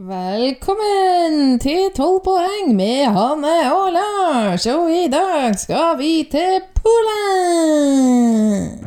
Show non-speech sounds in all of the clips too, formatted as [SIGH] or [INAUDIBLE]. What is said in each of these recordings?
Velkommen til 12 poeng med Hanne og Lars, og i dag skal vi til Polen!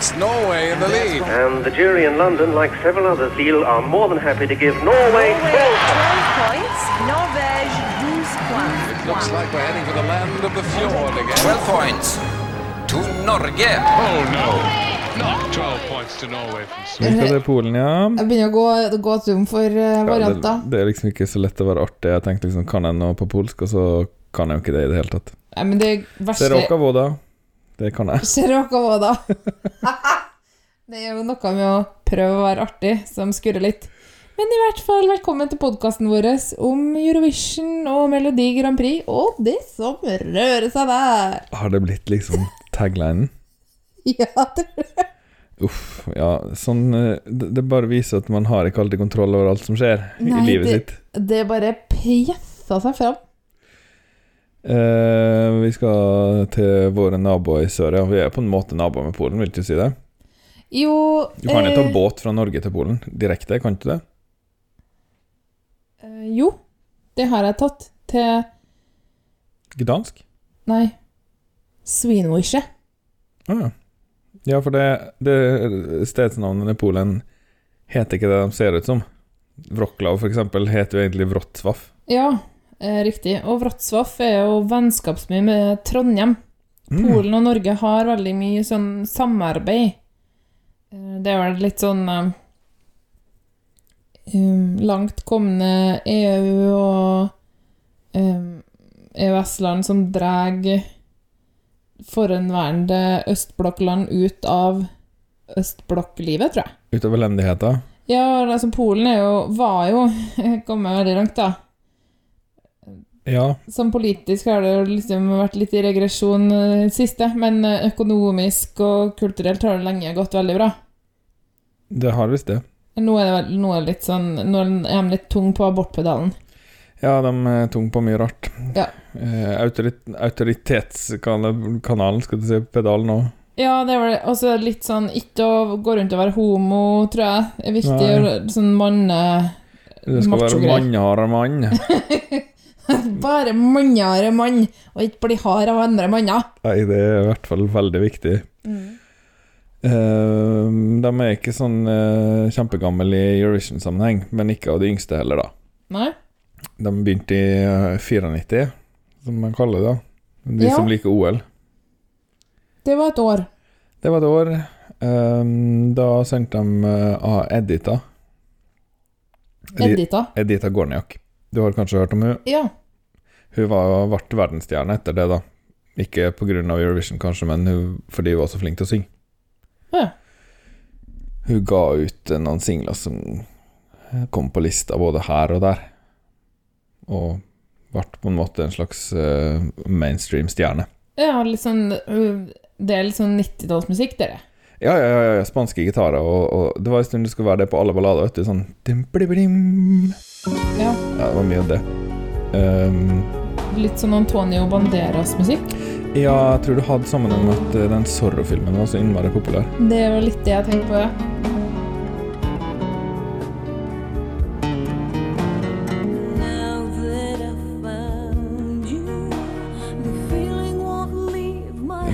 Puts Norway in the lead. And the jury in London, like several others, feel are more than happy to give Norway Norway 12 12 points. Norvège 12 points. It looks like we're heading for the land of the fjord again. 12 points to Norge. Oh no, not 12 points to Norway from Vi Sweden. skal til Polen, ja. Jeg begynner å gå, gå tom for eh, ja det, det er liksom ikke så lett å være artig. Jeg tenkte liksom, kan jeg noe på polsk, og så kan jeg jo ikke det i det hele tatt. Nei, men det verste Seroka voda, det kan jeg. Seroka [LAUGHS] Det er jo noe med å prøve å være artig som skurrer litt. Men i hvert fall, velkommen til podkasten vår om Eurovision og Melodi Grand Prix og det som rører seg der. Har det blitt liksom taglinen? [LAUGHS] Ja, det Uff, ja. Sånn eh, det, det bare viser at man har ikke alltid kontroll over alt som skjer Nei, i livet det- sitt. Det bare pjeffa seg fram. Eh, vi skal til våre naboer i sør. Ja. Vi er på en måte naboer med Polen, vil du si det? Jo Du kan jo ta eh, båt fra Norge til Polen direkte, kan du det? eh, Jo, det har jeg tatt til Gdansk? Nei, Swinwishe. Ah, ja. ja, for det, det stedsnavnet i Polen heter ikke det de ser ut som. Wroclaw, for eksempel, heter jo egentlig Wrocław. Ja, riktig. Og Wrocław er jo vennskapsby med Trondheim. Mm. Polen og Norge har veldig mye sånn samarbeid. Eh, Det er vel litt sånn eh, um, langt kommende EU og um, EØS-land som drar forhenværende østblokkland ut av østblokklivet, tror jeg. Ut av elendigheta. Ja, altså Polen jo, var jo [LAUGHS] kommet veldig langt, da. Ja, Som politisk har det liksom vært litt i regresjon eh, i det siste, men eh, økonomisk og kulturelt har det lenge gått veldig bra. det har visst det. Nå er det nå er litt sånn Nå er de litt tung på abortpedalen. Ja, de er tung på mye rart. Ja. Eh, autorit autoritetskanalen, skal du si, pedalen òg. Ja, det vel også litt sånn Ikke å gå rundt og være homo, tror jeg, er viktig. Nei. Sånn manne... Det skal være Macho-greier. mann. [LAUGHS] [LAUGHS] Bare mannere mann, og ikke bli hard av andre manner. Nei, det er i hvert fall veldig viktig. Eh, de er ikke sånn uh, kjempegamle i Eurovision-sammenheng, men ikke av de yngste heller, da. Nei? De begynte i uh, 94, som man kaller det. da De Ja. som liker OL. Det var et år. Det var et år. Um, da sendte de uh, Edita. Edita. Edita Gorniak. Du har kanskje hørt om hun Ja. Hun var, ble verdensstjerne etter det, da. Ikke pga. Eurovision, kanskje, men hun, fordi hun var så flink til å synge. Ja. Hun ga ut noen singler som kom på lista både her og der. Og ble på en måte en slags uh, mainstream-stjerne. ja, litt sånn uh, Det er litt sånn 90-tallsmusikk, dere. Ja, ja, ja, ja, spanske gitarer, og, og det var en stund det skulle være det på alle ballader, vet du. Sånn dim-blim-blim. Ja. Ja, det var mye av det. Um, Litt sånn Antonio Banderas-musikk. ja, jeg tror det hadde sammenheng med at eh, den Zorro-filmen var så innmari populær. Det var litt det jeg tenkte på, ja.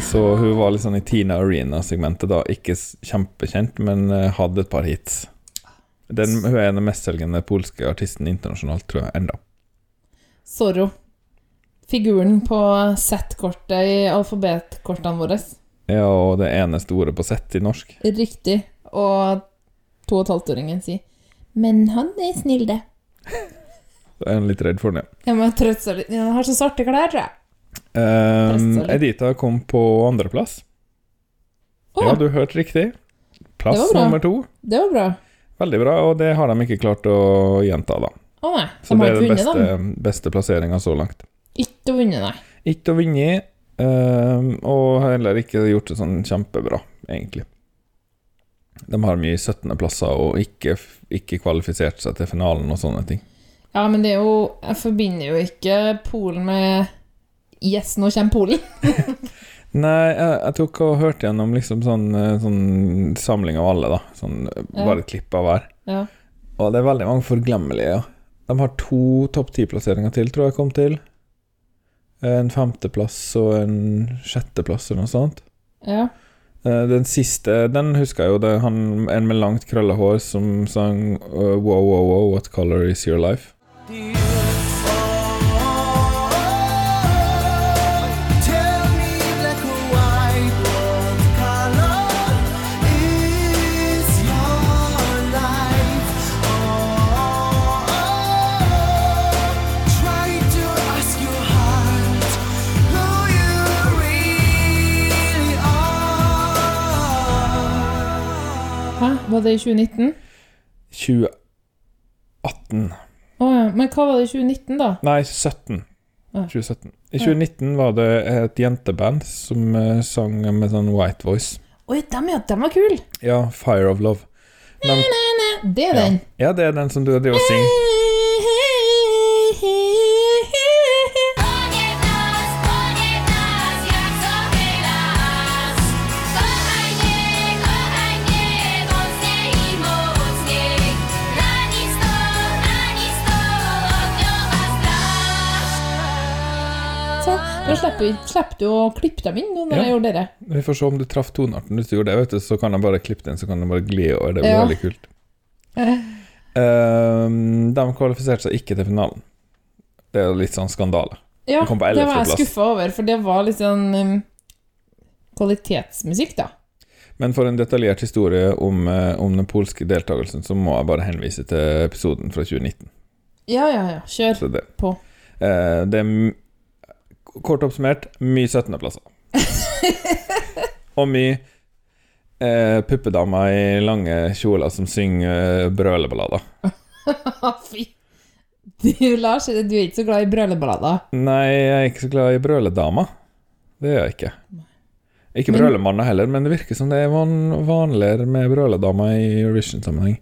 Så hun var litt sånn i Tina Arena-segmentet, da. Ikke kjempekjent, men eh, hadde et par hits. Den, hun er den mestselgende polske artisten internasjonalt, tror jeg, enda. Zorro. Figuren på Z-kortet i alfabetkortene våre. Ja, og det eneste ordet på Z i norsk. Riktig. Og to og et halvt-åringen sier Men han er snill, det. [LAUGHS] Da er han litt redd for den, ja. Må trøtte seg litt. Han har så svarte klær, tror jeg. Um, Edita kom på andreplass. Oh. Ja, du hørte riktig. Plass nummer to. det var bra. Veldig bra, og det har de ikke klart å gjenta, da. Å nei, Så de det ikke er da. den det beste, dem. beste plasseringa så langt. Ikke å vinne, nei. Ikke å vinne, ehm, og heller ikke gjort det sånn kjempebra, egentlig. De har mye 17.-plasser og ikke, ikke kvalifisert seg til finalen og sånne ting. Ja, men det er jo Jeg forbinder jo ikke Polen med Yes, nå kommer Polen. [LAUGHS] Nei, jeg, jeg tok og hørte gjennom liksom sånn, eh, sånn samling av alle, da. Sånn, eh, Ja. bare et klipp av hver. Ja. Og det er veldig mange forglemmelige, ja. De har to topp ti-plasseringer til, tror jeg kom til. En femteplass og en sjetteplass eller noe sånt. ja. Eh, Den siste, den husker jeg jo. Det er han, en med langt krølla hår som sang uh, Wow, wow, wow, what color is your life? Hæ? Var det i 2019? 2018 Å ja. Men hva var det i 2019, da? Nei, 17. Ja. 2017. I 2019 var det et jenteband som eh, sang med sånn white voice. Oi, dem, ja, dem var kul! Ja, Fire of Love. De, Det er den. ja, det er den som du driver og synger. Slipper, du å klippe dem inn nå når Ja. jeg gjorde det. Vi får se om du traff tonearten. Hvis du gjorde det, vet du, så kan jeg bare klippe den, så kan jeg bare gli over. Det blir Ja. veldig kult. Uh, de kvalifiserte seg ikke til finalen. Det er litt sånn skandale. Ja, Den kom på det var jeg 11. skuffa over, for det var litt sånn um, kvalitetsmusikk, da. Men for en detaljert historie om, eh, om den polske deltakelsen, så må jeg bare henvise til episoden fra 2019. Ja, ja, ja. Kjør det, på. eh, det er kort oppsummert mye 17.-plasser. Og mye eh, puppedamer i lange kjoler som synger eh, brøleballader. [LAUGHS] Fy. Du, Lars, du er ikke så glad i brøleballader. Nei, jeg er ikke så glad i brøledamer. Det er jeg ikke. Ikke Men- brølemannen heller, men det virker som det er van vanligere med brøledamer i Eurovision-sammenheng.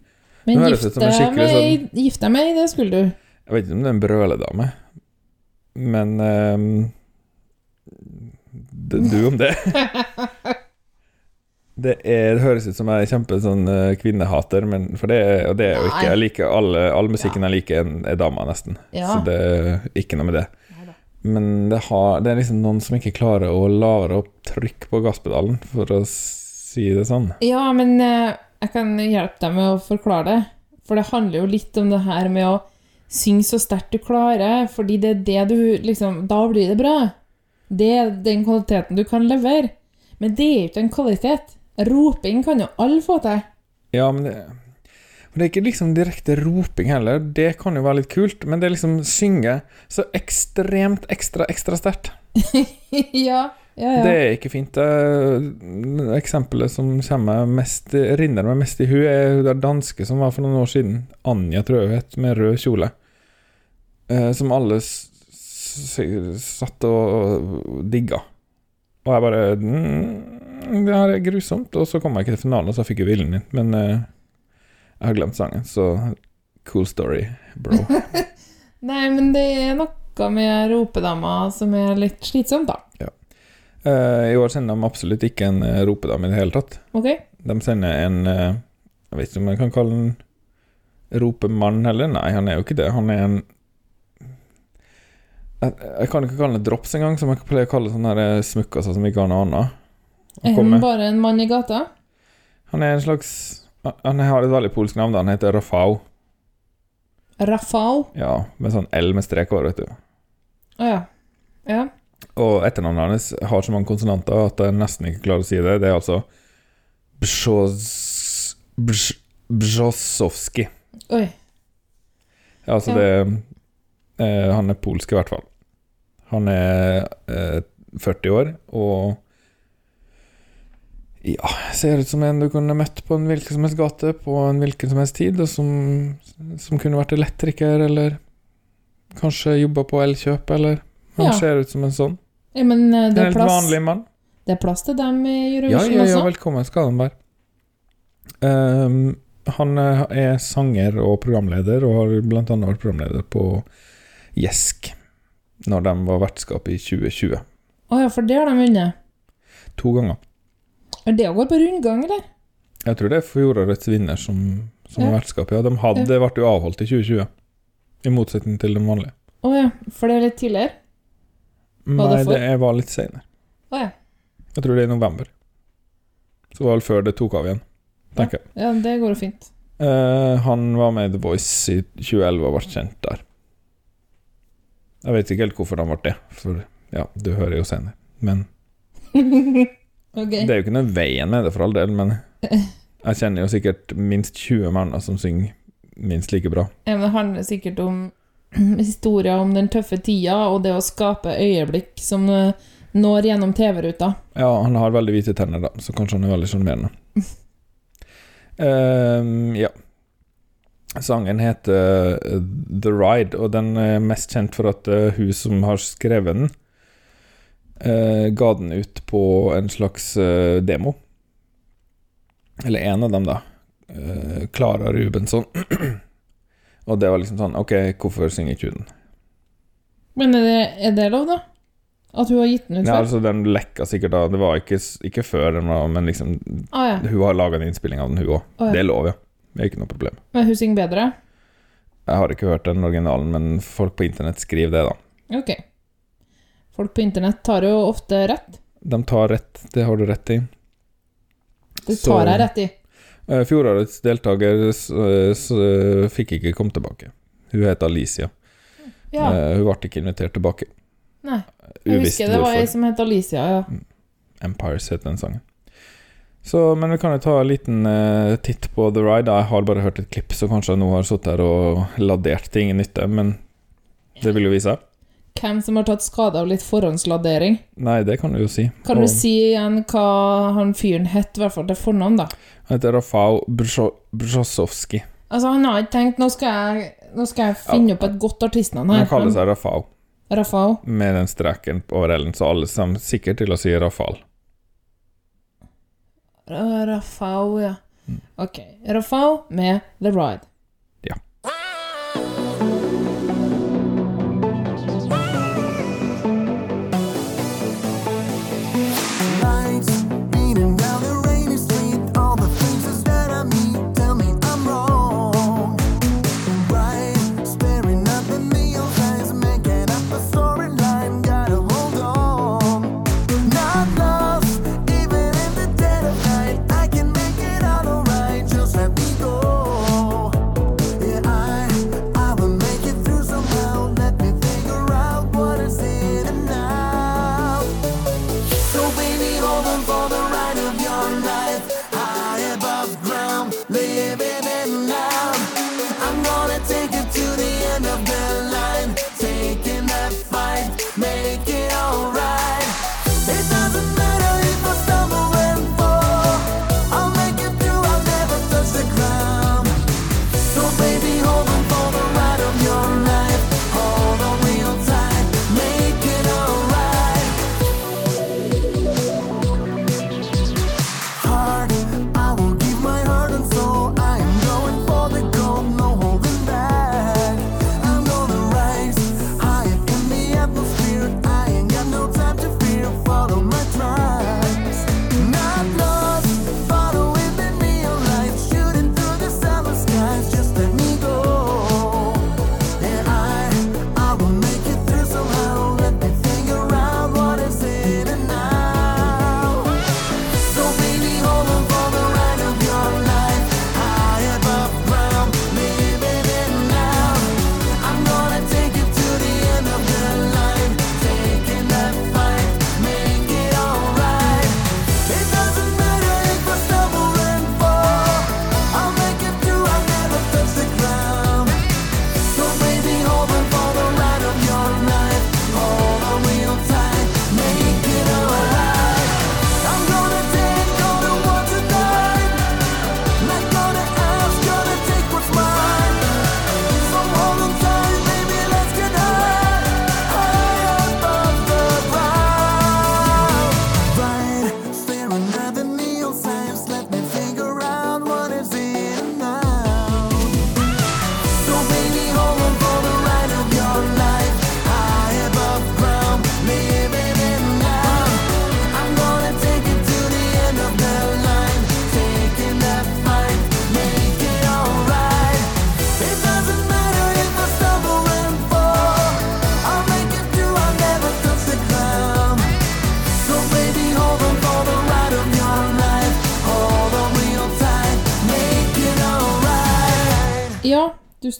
Men gifte høres det gift ut som en deg sånn- med, deg det skulle du. Jeg vet ikke om det er en brøledame, men det, Du om det. [LAUGHS] Det, er, det høres ut som jeg er kjempe sånn eh, kvinnehater, men, for det, og det er jo ikke. Jeg liker alle, all musikken jeg liker, er- er dama, nesten. Ja. Så det er ikke noe med det. Men det, har, det er liksom noen som ikke klarer å lavere opp trykk på gasspedalen, for å si det sånn. Ja, men eh, jeg kan hjelpe deg med å forklare det. For det handler jo litt om det her med å synge så sterkt du klarer, fordi det er det du liksom Da blir det bra. Det er den kvaliteten du kan levere. Men det er ikke en kvalitet. Roping kan jo alle få til. Ja, men det, men det er ikke liksom direkte roping heller. Det kan jo være litt kult, men det er liksom synge så ekstremt ekstra, ekstra sterkt. [LAUGHS] ja, ja, ja. Det er ikke fint. Eksempelet som kommer mest, rinner meg mest i hu, er hun der danske som var for noen år siden. Anja, tror jeg hun het, med rød kjole. Eh, som alle satt og digga. Og jeg bare mm, Det her er grusomt. Og så kom jeg ikke til finalen, og så fikk jeg viljen min. Men uh, jeg har glemt sangen, så cool story, bro. [LAUGHS] Nei, men det er noe med ropedama som er litt slitsomt, da. Eh, I år sender de absolutt ikke en uh, ropedame i det hele tatt. Okay. De sender en uh, Jeg vet ikke om jeg kan kalle den ropemann heller. Nei, han er jo ikke det. Han er en Jeg, jeg kan ikke kalle det drops engang, som jeg pleier å kalle sånne eh, som ikke har noe annet. Er han bare en mann i gata? Han er en slags Han har et veldig polsk navn. da. Han heter Rafał. Rafał? Ja, med sånn L med strek over, vet du. Å ja. Ja. Og etternavnet hans har så mange konsonanter at jeg nesten ikke klarer å si det. Det er altså. Brz- Oi. Ja, altså Ja. det eh, Han er polsk, i hvert fall. Han er eh, 40 år og Ja, ser ut som en du kunne møtt på en hvilken som helst gate på en hvilken som helst tid, og som, som kunne vært elektriker, eller kanskje jobba på Elkjøp, eller Han Ja. ser ut som en sånn. Ja, men eh, En det er helt plass, vanlig mann. det er plass til dem i Eurovision også? ja, ja, ja, velkommen skal han være. Um, han eh, er sanger og programleder, og har blant annet vært programleder på Gjesk, når de var vertskap i 2020. Å ja, for det har de vunnet. To ganger. Er det å gå på rundgang, eller? Jeg tror det er fjorårets vinner som, som Ja. er vertskap. Ja, de hadde, det ble jo avholdt i 2020, i motsetning til den vanlige. Å ja, for det er litt tidligere? Nei, det det var litt senere. Å ja. Jeg tror det er i november. Så det var vel før det tok av igjen, tenker jeg. Ja, det går jo fint. Uh, han var med i The Voice i 2011 og ble kjent der. Jeg vet ikke helt hvorfor han ble det, for ja, du hører jo senere. Men [LAUGHS] okay. det er jo ikke noe veien med det, for all del, men jeg kjenner jo sikkert minst 20 menn som synger minst like bra. Ja, men det handler sikkert om [CLEARS THROAT] historier om den tøffe tida, og det å skape øyeblikk som når gjennom TV-ruta. Ja, han har veldig hvite tenner, da, så kanskje han er veldig sjarmerende. um, [LAUGHS] ja. Sangen heter eh, The Ride, og den er mest kjent for at eh, hun som har skrevet den, eh, ga den ut på en slags demo. Eller en av dem, da. Klara Rubensson. [CLEARS THROAT] og det var liksom sånn Ok, hvorfor synger ikke hun den? Men er det, er det lov, da? At hun har gitt den ut Ja, før? altså Den lekka sikkert da. Det var ikke, ikke før den var Men liksom Ah, ja. Hun har laga en innspilling av den, hun òg. Ah, ja. Det er lov, ja. Det er ikke noe problem. Men hun synger bedre? Jeg har ikke hørt den originalen, men folk på internett skriver det, da. Ok. Folk på internett tar jo ofte rett. De tar rett, det har du rett i. Det tar jeg rett i. Eh, Fjorårets deltaker så, så, fikk ikke komme tilbake. Hun heter Alicia. Ja. Eh, hun ble ikke invitert tilbake. Nei. Jeg Uvisst husker det var ei som het Alicia, ja. Empires heter den sangen. Så, men vi kan jo ta en liten uh, titt på The Ride. Jeg har bare hørt et klipp, så kanskje jeg nå har sittet her og ladert til ingen nytte, men det vil jo vise seg. Hvem som har tatt skade av litt forhåndsladering. Nei, det kan du jo si. Kan Og du si igjen hva han fyren het, i hvert fall til fornavn, da? Han heter Rafał Brzo- Brzozowski. Altså, han har ikke tenkt Nå skal jeg, nå skal jeg finne opp et godt artistnavn her. Han kaller seg Rafał, Rafał. med den streken over L-en, så alle sammen sikkert til å si Rafal. Ra- Rafał, ja. Ok. Rafał med The Ride.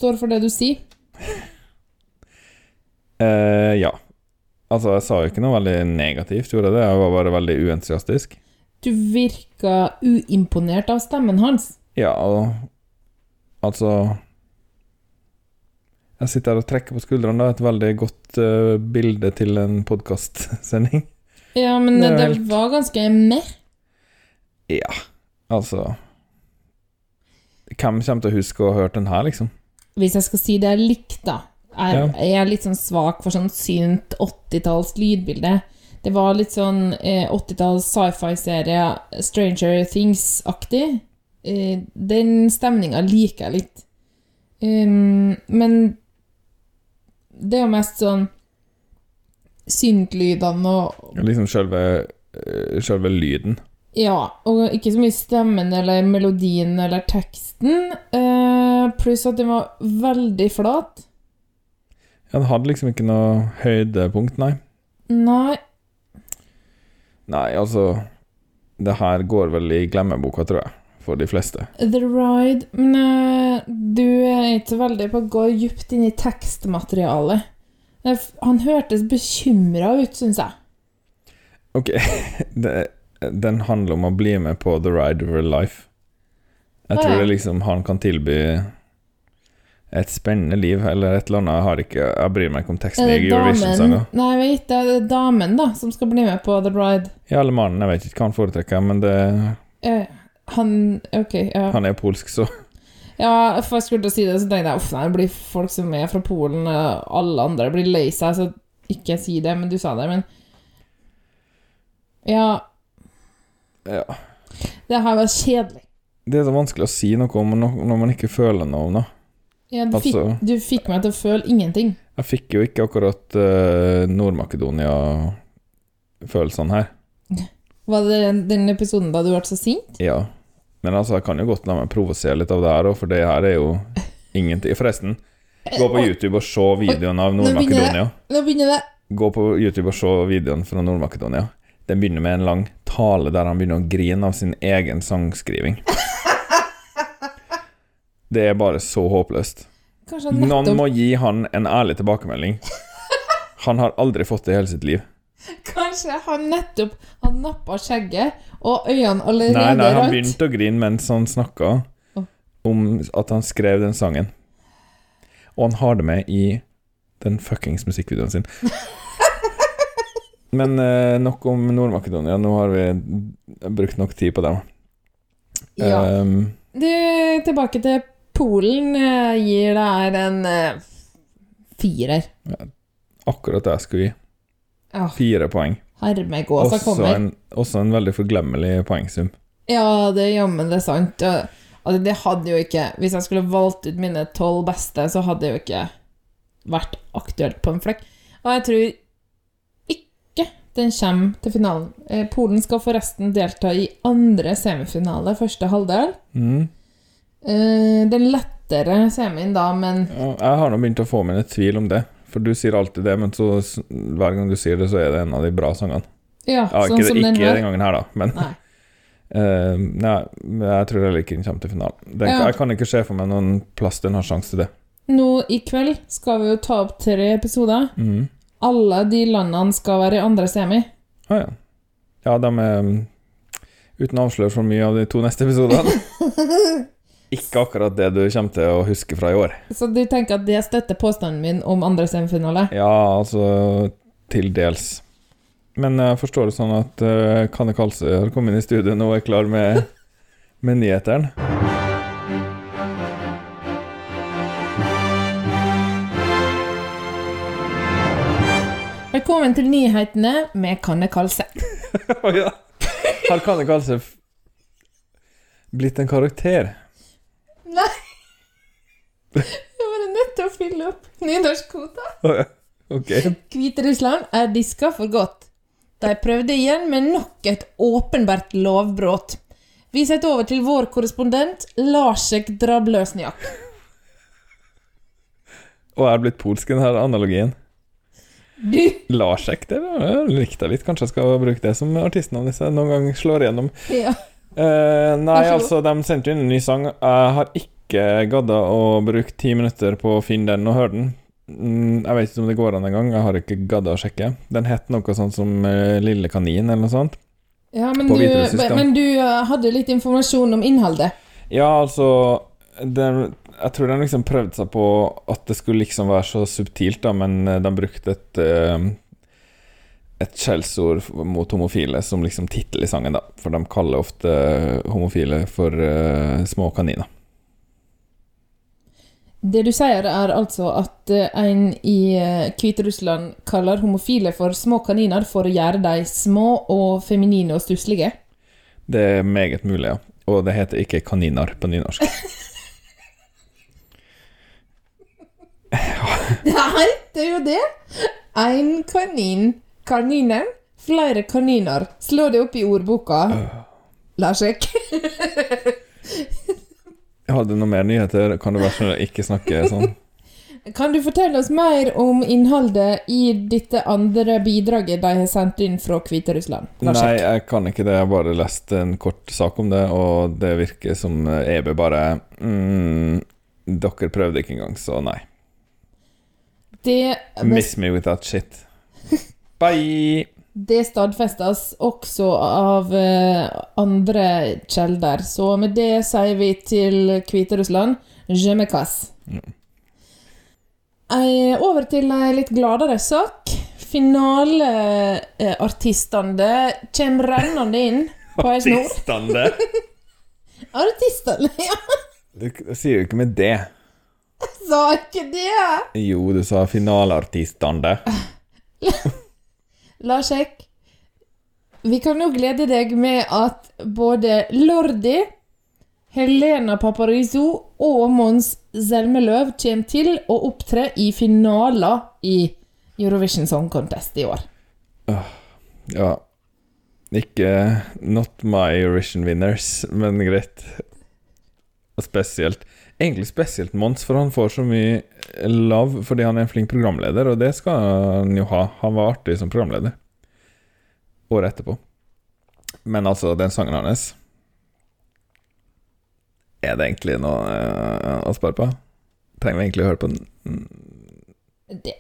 Står for det du sier. Uh, ja. Altså, jeg sa jo ikke noe veldig negativt, gjorde jeg det? Jeg var bare veldig uentusiastisk. Du virka uimponert av stemmen hans. Ja, altså Jeg sitter her og trekker på skuldrene. Det er et veldig godt uh, bilde til en podkastsending. Ja, men Det det, helt- var ganske med. Ja, altså Hvem kommer til å huske å ha hørt den her, liksom? Hvis jeg skal si det jeg likte, da. Jeg, Ja. jeg er litt sånn svak for sånn synt 80-talls lydbilde. Det var litt sånn eh, 80-talls sci-fi-serie Stranger Things-aktig. Eh, den stemninga liker jeg litt. Um, men det er jo mest sånn syntlydene og Liksom selve, eh, selve lyden. Ja, og ikke så mye stemmen eller melodien eller teksten. Eh, pluss at den var veldig flat. Ja, den hadde liksom ikke noe høydepunkt, nei. Nei, Nei, altså Det her går vel i glemmeboka, tror jeg, for de fleste. The Ride Men eh, du er ikke så veldig på å gå dypt inn i tekstmaterialet. Eh, Han hørtes bekymra ut, syns jeg. Ok, [LAUGHS] det, den handler om å bli med på The Ride of Your Life. Jeg tror det liksom han kan tilby et spennende liv, eller et eller annet. Jeg har ikke Jeg bryr meg ikke om teksten i det Eurovision-sanger. Nei, jeg vet det. Det er damen da som skal bli med på The Bride. Ja, eller mannen, jeg vet ikke hva han foretrekker, men det, Eh, han Ok, ja. han er polsk, så Ja, for jeg skulle til å si det, så tenkte jeg uff, nei, det blir folk som er fra Polen, og alle andre blir lei seg, så ikke si det, men du sa det, men Ja, ja. det her var kjedelig. Det er så vanskelig å si noe om når man ikke føler noe om det. Ja, du, fikk, Altså- du fikk meg til å føle ingenting. Jeg fikk jo ikke akkurat uh, Nord-Makedonia-følelsene her. [LAUGHS] Var det den, den episoden da du ble så sint? Ja. Men altså, jeg kan jo godt la meg provosere litt av det her òg, for det her er jo ingenting. Forresten, gå på [LAUGHS] YouTube og se videoen av Nord-Makedonia. Nå begynner det. Gå på YouTube og se videoen fra Nord-Makedonia. Den begynner med en lang tale der han begynner å grine av sin egen sangskriving. Det er bare så håpløst. Noen må gi han en ærlig tilbakemelding. [LAUGHS] Han har aldri fått det i hele sitt liv. kanskje han nettopp har nappa skjegget, og øynene allerede Nei, nei, han begynte å grine mens han snakka om at han skrev den sangen. Og han har det med i den fuckings musikkvideoen sin. [LAUGHS] Men eh, nok om Nord-Makedonia. Nå har vi brukt nok tid på dem. Ja. Um, Du, tilbake til Polen. gir Gir her en eh, firer. akkurat det jeg skulle gi. Ja, Fire poeng. Hermegåsa kommer. en, også en veldig forglemmelig poengsum. Ja, det er jammen det er sant. Altså, det hadde jo ikke Hvis jeg skulle valgt ut mine tolv beste, så hadde det jo ikke vært aktuelt på en flekk. Og jeg tror ikke den kommer til finalen. Eh, Polen skal forresten delta i andre semifinale, første halvdel. Mm. Eh, Den lettere semien, da, men jeg har nå begynt å få mine tvil om det. For du sier alltid det, men så hver gang du sier det, så er det en av de bra sangene. ja, Ja, sånn ikke, som den her. den gangen her, da, men Nei. Uh, [LAUGHS] Nei, jeg tror heller ikke den kommer til finalen. Den, Ja. Jeg kan ikke se for meg noen plass den har sjanse til det. Nå i kveld skal vi jo ta opp tre episoder. Mm. Alle de landene skal være i andre semi. Ah, ja. ja, de er mm, Uten å avsløre for mye av de to neste episodene [LAUGHS] Ikke akkurat det du kommer til å huske fra i år. Så du tenker at det støtter påstanden min om andre semifinale? Ja, altså Til dels. Men jeg forstår det sånn at uh, Kanne Kalsøy har kommet inn i studio nå og er klar med, [LAUGHS] med nyhetene. Velkommen til nyhetene med Kanne Kalse. [LAUGHS] Å ja. Har Kanne Kalse blitt en karakter? Nei! Jeg var nødt til å fylle opp nynorskkvota. Å ja. Ok. Hviterussland er diska for godt. De prøvde igjen med nok et åpenbart lovbrudd. Vi setter over til vår korrespondent Larsek Drabløsniak. Og er blitt polsk denne analogien. Du Larsek, det likte jeg litt. Kanskje jeg skal bruke det som artistnavn hvis jeg noen gang slår igjennom. Ja. Eh, nei, altså, de sendte inn en ny sang. Jeg har ikke gadda å bruke ti minutter på å finne den og høre den. Mm, Jeg vet ikke om det går an engang, jeg har ikke gadda å sjekke. Den het noe sånt som eh, Lille kanin, eller noe sånt. Ja, men du, men du eh, hadde litt informasjon om innholdet. Ja, altså den, Jeg tror de liksom prøvde seg på at det skulle liksom være så subtilt, da, men de brukte et et skjellsord mot homofile som liksom tittel i sangen, da. For de kaller ofte homofile for uh, små kaniner. Det du sier, er altså at eh, en i eh, Hviterussland kaller homofile for små kaniner for å gjøre dem små og feminine og stusslige. Det er meget mulig, ja. Og det heter ikke kaniner på nynorsk. [LAUGHS] [LAUGHS] Nei, Det er jo det! Ein kanin. Kaninen. Flere kaniner. Slå det opp i ordboka. Larsek. Jeg [LAUGHS] hadde noe mer nyheter? Kan du være snill å ikke snakke sånn? [LAUGHS] Kan du fortelle oss mer om innholdet i dette andre bidraget de har sendt inn fra Hviterussland? Nei, jeg kan ikke det. Jeg har bare lest en kort sak om det, og det virker som EB bare mm, Dere prøvde ikke engang, så nei. Det, Miss me with that shit. [LAUGHS] Bye! det stadfestes også av eh, andre kjelder, så med det sier vi til Hviterussland «Jemekas». me. Eh, over til ei litt gladere sak. Finaleartistene kommer rennende inn på ei snor. Artistene! [LAUGHS] Artistene, [LAUGHS] ja! Du du sier jo ikke med det. Jeg Sa ikke det! Jo, du sa finaleartistene. [LAUGHS] Larsek, vi kan nå glede deg med at både Lordi, Helena Paparizou og Mons Zelmeløv kommer til å opptre i finaler i Eurovision Song Contest i år. Ja. Ikke Not my Eurovision winners, men greit. Og spesielt Egentlig spesielt Mons, for han får så mye love fordi han er en flink programleder, og det skal han jo ha. Han var artig som programleder året etterpå. Men altså, den sangen hans Er det egentlig noe uh, å spare på? Trenger vi egentlig å høre på den?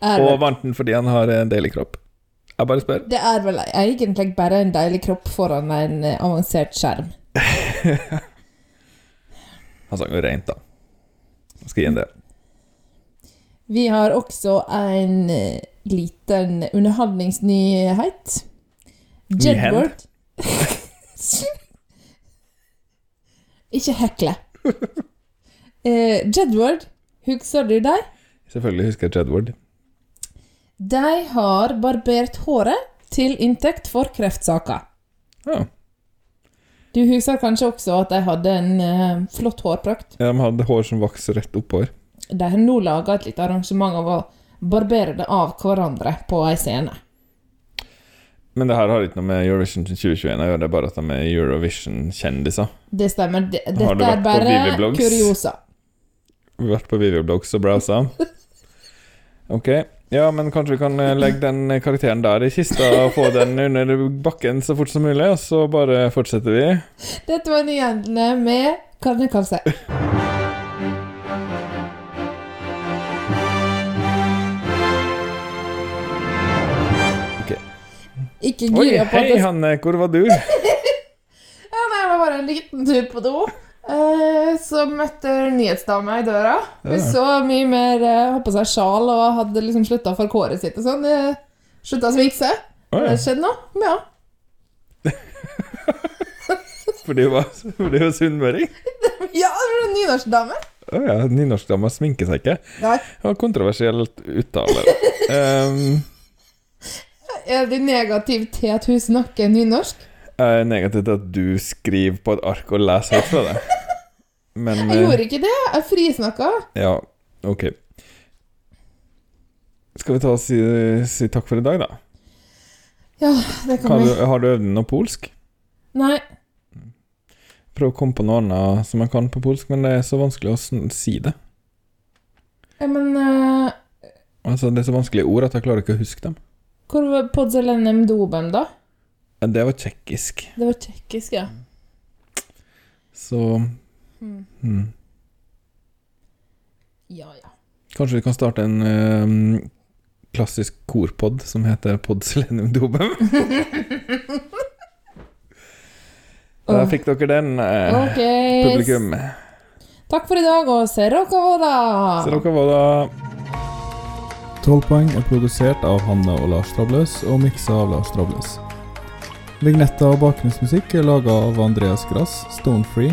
Og vant den fordi han har en deilig kropp? Jeg bare spør. det er vel egentlig bare en deilig kropp foran en avansert skjerm. [LAUGHS] Han sang jo rent, da. Skal gi en det. Vi har også en eh, liten underholdningsnyhet. Jedward Ikke hekle. Uh, Jedward, husker du dem? Selvfølgelig husker jeg Jedward. De har barbert håret til inntekt for kreftsaker. Ja. Du husker kanskje også at de hadde en eh, flott hårprakt? Ja, De hadde hår som vokste rett oppover. De har nå laga et lite arrangement av å barbere det av hverandre på ei scene. Men det her har ikke noe med Eurovision 2021 å gjøre, det er bare at de er Eurovision-kjendiser. Det stemmer. De, Dette du er bare kuriosa. Har vært på Vivioblogs og browsa. [LAUGHS] Ok, ja, men kanskje vi kan eh, legge den karakteren der i kista og få den under bakken så fort som mulig, og så bare fortsetter vi. Dette var nyhendene med Karne Kalse. Ok. Ikke gira på hei Hanne, hvor var du? [LAUGHS] Ja, nei, det var bare en liten tur på do. Eh, så møtte nyhetsdama i døra. Hun så mye mer eh, på seg sjal og hadde liksom slutta for kåret sitt og sånn. Eh, Slutta å sminke seg. Å, ja. det skjedd noe? Ja. [LAUGHS] Fordi hun var, fordi hun [LAUGHS] var sunnmøring? Ja, hun nynorskdame. Å ja, nynorskdama sminker seg ikke. Nei. Det var kontroversielt uttale. Um, [LAUGHS] Er du negativ til at hun snakker nynorsk? jeg er negativ til at du skriver på et ark og leser høyt fra det. Men Jeg eh, gjorde ikke det. Jeg frisnakka. Ja, ok. Skal vi ta og si, si takk for i dag, da? Ja, det kan vi. du, har du øvd noe polsk? Nei. Prøv å komme på noe annet som jeg kan på polsk, men det er så vanskelig å si det. Ja, men uh... Altså, Det er så vanskelige ord at jeg klarer ikke å huske dem. Hvor var podzelenem dobem, da? Eh, Det var tsjekkisk, Det var tsjekkisk, ja. så Hmm. ja. Kanskje vi kan starte en eh, klassisk korpod som heter Pod Selenium Dobem? [LAUGHS] Da fikk dere den, eh, Ok. publikum. Takk for i dag, og se dere hva da! Så dere var da 12 poeng er produsert av Hanne og Lars Trabløs og miksa av Lars Trabløs. Vignetter og bakgrunnsmusikk er laga av Andreas Grass, Stonefree,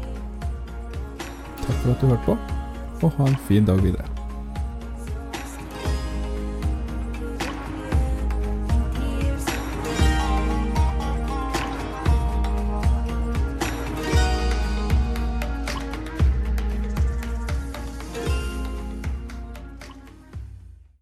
Takk for at du hørte på, og ha en fin dag videre.